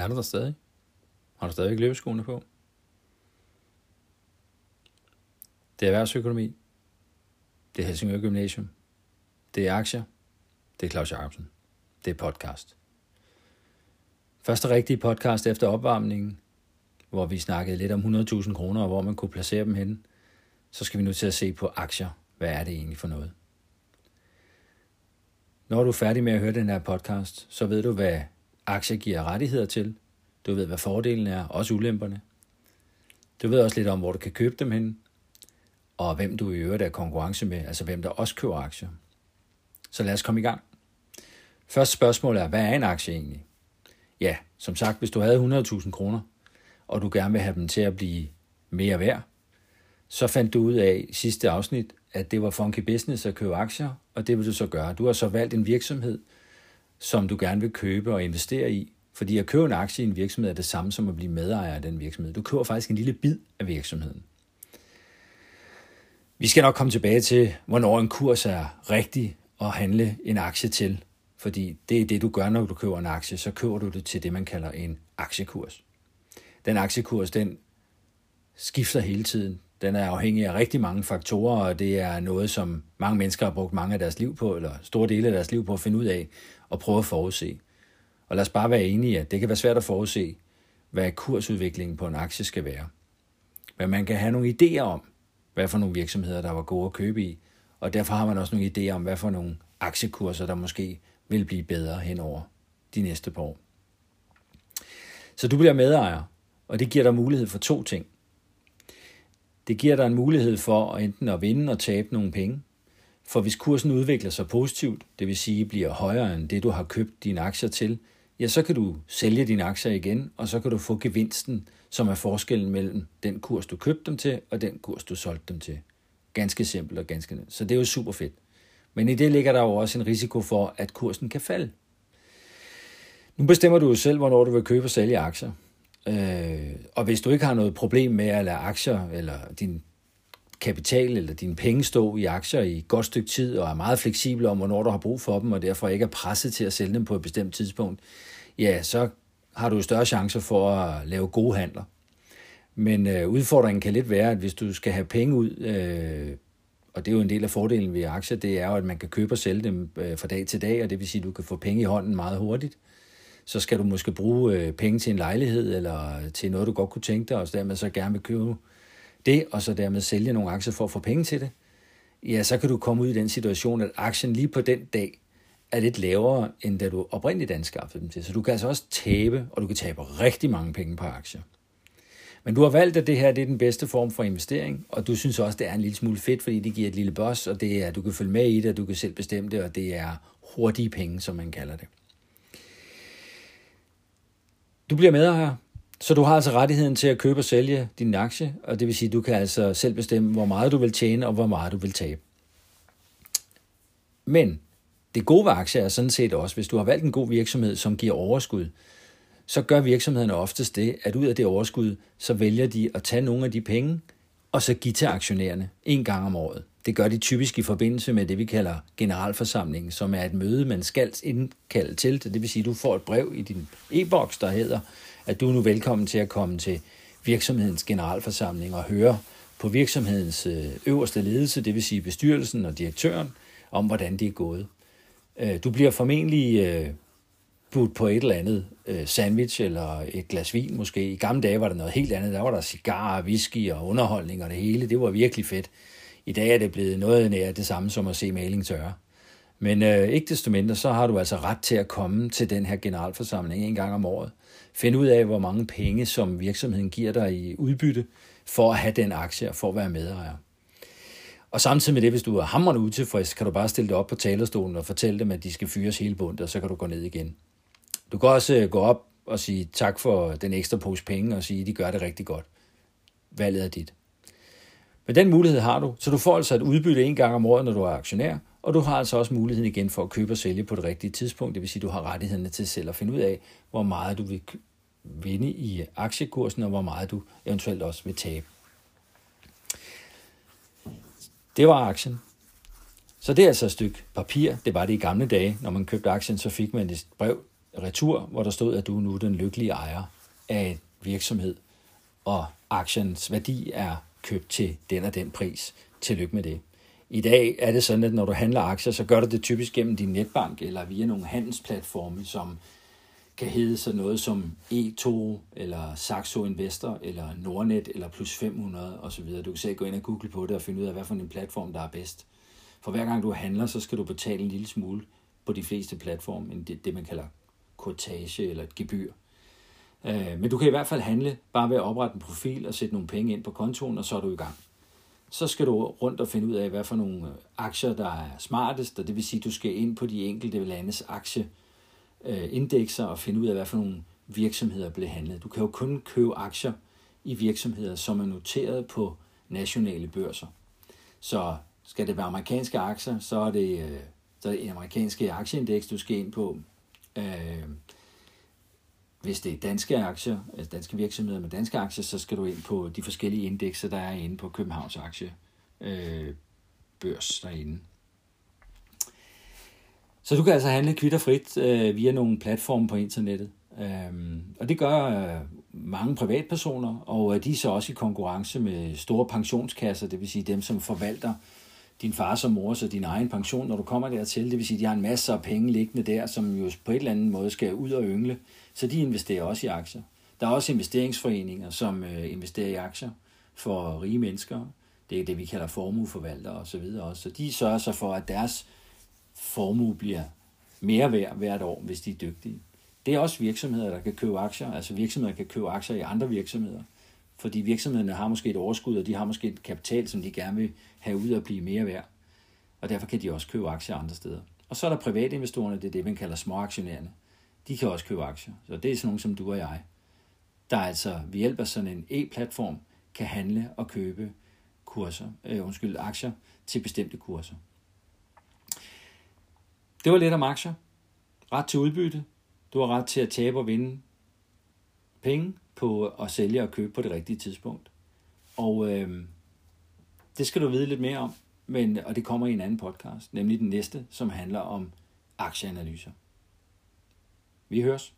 Er du der stadig? Har du stadig løbeskoene på? Det er erhvervsøkonomi. Det er Helsingør Gymnasium. Det er aktier. Det er Claus Jacobsen. Det er podcast. Første rigtige podcast efter opvarmningen, hvor vi snakkede lidt om 100.000 kroner, og hvor man kunne placere dem henne. Så skal vi nu til at se på aktier. Hvad er det egentlig for noget? Når du er færdig med at høre den her podcast, så ved du, hvad aktier giver rettigheder til. Du ved, hvad fordelen er, også ulemperne. Du ved også lidt om, hvor du kan købe dem hen, og hvem du i øvrigt er konkurrence med, altså hvem der også køber aktier. Så lad os komme i gang. Første spørgsmål er, hvad er en aktie egentlig? Ja, som sagt, hvis du havde 100.000 kroner, og du gerne vil have dem til at blive mere værd, så fandt du ud af i sidste afsnit, at det var funky business at købe aktier, og det vil du så gøre. Du har så valgt en virksomhed, som du gerne vil købe og investere i, fordi at købe en aktie i en virksomhed er det samme som at blive medejer af den virksomhed. Du køber faktisk en lille bid af virksomheden. Vi skal nok komme tilbage til, hvornår en kurs er rigtig at handle en aktie til. Fordi det er det, du gør, når du køber en aktie. Så køber du det til det, man kalder en aktiekurs. Den aktiekurs, den skifter hele tiden. Den er afhængig af rigtig mange faktorer, og det er noget, som mange mennesker har brugt mange af deres liv på, eller store dele af deres liv på at finde ud af og prøve at forudse. Og lad os bare være enige, at det kan være svært at forudse, hvad kursudviklingen på en aktie skal være. Men man kan have nogle idéer om, hvad for nogle virksomheder, der var gode at købe i, og derfor har man også nogle idéer om, hvad for nogle aktiekurser, der måske vil blive bedre henover de næste par år. Så du bliver medejer, og det giver dig mulighed for to ting. Det giver dig en mulighed for enten at vinde og tabe nogle penge, for hvis kursen udvikler sig positivt, det vil sige bliver højere end det, du har købt dine aktier til, ja, så kan du sælge dine aktier igen, og så kan du få gevinsten, som er forskellen mellem den kurs, du købte dem til, og den kurs, du solgte dem til. Ganske simpelt og ganske nemt. Så det er jo super fedt. Men i det ligger der jo også en risiko for, at kursen kan falde. Nu bestemmer du jo selv, hvornår du vil købe og sælge aktier. Øh, og hvis du ikke har noget problem med at lade aktier eller din kapital eller dine penge stå i aktier i et godt stykke tid, og er meget fleksibel om, hvornår du har brug for dem, og derfor ikke er presset til at sælge dem på et bestemt tidspunkt, ja, så har du større chancer for at lave gode handler. Men øh, udfordringen kan lidt være, at hvis du skal have penge ud, øh, og det er jo en del af fordelen ved aktier, det er jo, at man kan købe og sælge dem øh, fra dag til dag, og det vil sige, at du kan få penge i hånden meget hurtigt. Så skal du måske bruge øh, penge til en lejlighed, eller til noget, du godt kunne tænke dig, og dermed så gerne vil købe det, og så dermed sælge nogle aktier for at få penge til det, ja, så kan du komme ud i den situation, at aktien lige på den dag er lidt lavere, end da du oprindeligt anskaffede dem til. Så du kan altså også tabe, og du kan tabe rigtig mange penge på aktier. Men du har valgt, at det her det er den bedste form for investering, og du synes også, det er en lille smule fedt, fordi det giver et lille boss, og det er, du kan følge med i det, og du kan selv bestemme det, og det er hurtige penge, som man kalder det. Du bliver med her, så du har altså rettigheden til at købe og sælge din aktie, og det vil sige, at du kan altså selv bestemme, hvor meget du vil tjene og hvor meget du vil tabe. Men det gode ved aktier er sådan set også, hvis du har valgt en god virksomhed, som giver overskud, så gør virksomhederne oftest det, at ud af det overskud, så vælger de at tage nogle af de penge, og så give til aktionærerne en gang om året. Det gør de typisk i forbindelse med det, vi kalder generalforsamlingen, som er et møde, man skal indkalde til. Det vil sige, at du får et brev i din e-boks, der hedder, at du er nu velkommen til at komme til virksomhedens generalforsamling og høre på virksomhedens øh, øverste ledelse, det vil sige bestyrelsen og direktøren, om hvordan det er gået. Øh, du bliver formentlig øh, budt på et eller andet sandwich eller et glas vin måske. I gamle dage var der noget helt andet. Der var der cigarer, whisky og underholdning og det hele. Det var virkelig fedt. I dag er det blevet noget nær det samme som at se maling tørre. Men øh, ikke desto mindre, så har du altså ret til at komme til den her generalforsamling en gang om året. Find ud af, hvor mange penge, som virksomheden giver dig i udbytte, for at have den aktie og for at være medejer. Og samtidig med det, hvis du er hammerende utilfreds, kan du bare stille dig op på talerstolen og fortælle dem, at de skal fyres hele bundet, og så kan du gå ned igen. Du kan også øh, gå op og sige tak for den ekstra pose penge, og sige, at de gør det rigtig godt. Valget er dit. Men den mulighed har du, så du får altså et udbytte en gang om året, når du er aktionær, og du har altså også muligheden igen for at købe og sælge på det rigtige tidspunkt. Det vil sige, at du har rettighederne til selv at finde ud af, hvor meget du vil vinde i aktiekursen, og hvor meget du eventuelt også vil tabe. Det var aktien. Så det er altså et stykke papir. Det var det i gamle dage. Når man købte aktien, så fik man et brev retur, hvor der stod, at du er nu den lykkelige ejer af en virksomhed, og aktiens værdi er købt til den og den pris. Tillykke med det. I dag er det sådan, at når du handler aktier, så gør du det typisk gennem din netbank eller via nogle handelsplatforme, som kan hedde sådan noget som E2 eller Saxo Investor eller Nordnet eller Plus 500 osv. Du kan selv gå ind og google på det og finde ud af, hvad for en platform, der er bedst. For hver gang du handler, så skal du betale en lille smule på de fleste platforme, end det, det man kalder kortage eller et gebyr. Øh, men du kan i hvert fald handle bare ved at oprette en profil og sætte nogle penge ind på kontoen, og så er du i gang. Så skal du rundt og finde ud af, hvad for nogle øh, aktier, der er smartest, og det vil sige, at du skal ind på de enkelte landes aktieindekser og finde ud af, hvad for nogle virksomheder bliver handlet. Du kan jo kun købe aktier i virksomheder, som er noteret på nationale børser. Så skal det være amerikanske aktier, så er det, øh, så er det en amerikanske aktieindeks, du skal ind på. Øh, hvis det er danske aktier, altså danske virksomheder med danske aktier, så skal du ind på de forskellige indekser, der er inde på Københavns aktie øh, børs derinde. Så du kan altså handle kvitterfrit øh, via nogle platforme på internettet. Øhm, og det gør øh, mange privatpersoner, og øh, de er så også i konkurrence med store pensionskasser, det vil sige dem, som forvalter din fars og mors og din egen pension, når du kommer dertil. Det vil sige, at de har en masse af penge liggende der, som jo på et eller andet måde skal ud og yngle. Så de investerer også i aktier. Der er også investeringsforeninger, som øh, investerer i aktier for rige mennesker. Det er det, vi kalder formueforvaltere osv. Så de sørger sig for, at deres formue bliver mere værd hvert år, hvis de er dygtige. Det er også virksomheder, der kan købe aktier. Altså virksomheder kan købe aktier i andre virksomheder. Fordi virksomhederne har måske et overskud, og de har måske et kapital, som de gerne vil have ud og blive mere værd. Og derfor kan de også købe aktier andre steder. Og så er der privatinvestorerne, det er det, man kalder småaktionærerne. De kan også købe aktier. Så det er sådan nogle som du og jeg, der altså ved hjælp af sådan en e-platform kan handle og købe kurser, øh, undskyld, aktier til bestemte kurser. Det var lidt om aktier. Ret til udbytte. Du har ret til at tabe og vinde penge på at sælge og købe på det rigtige tidspunkt. Og øh, det skal du vide lidt mere om, men, og det kommer i en anden podcast, nemlig den næste, som handler om aktieanalyser. Vi høres.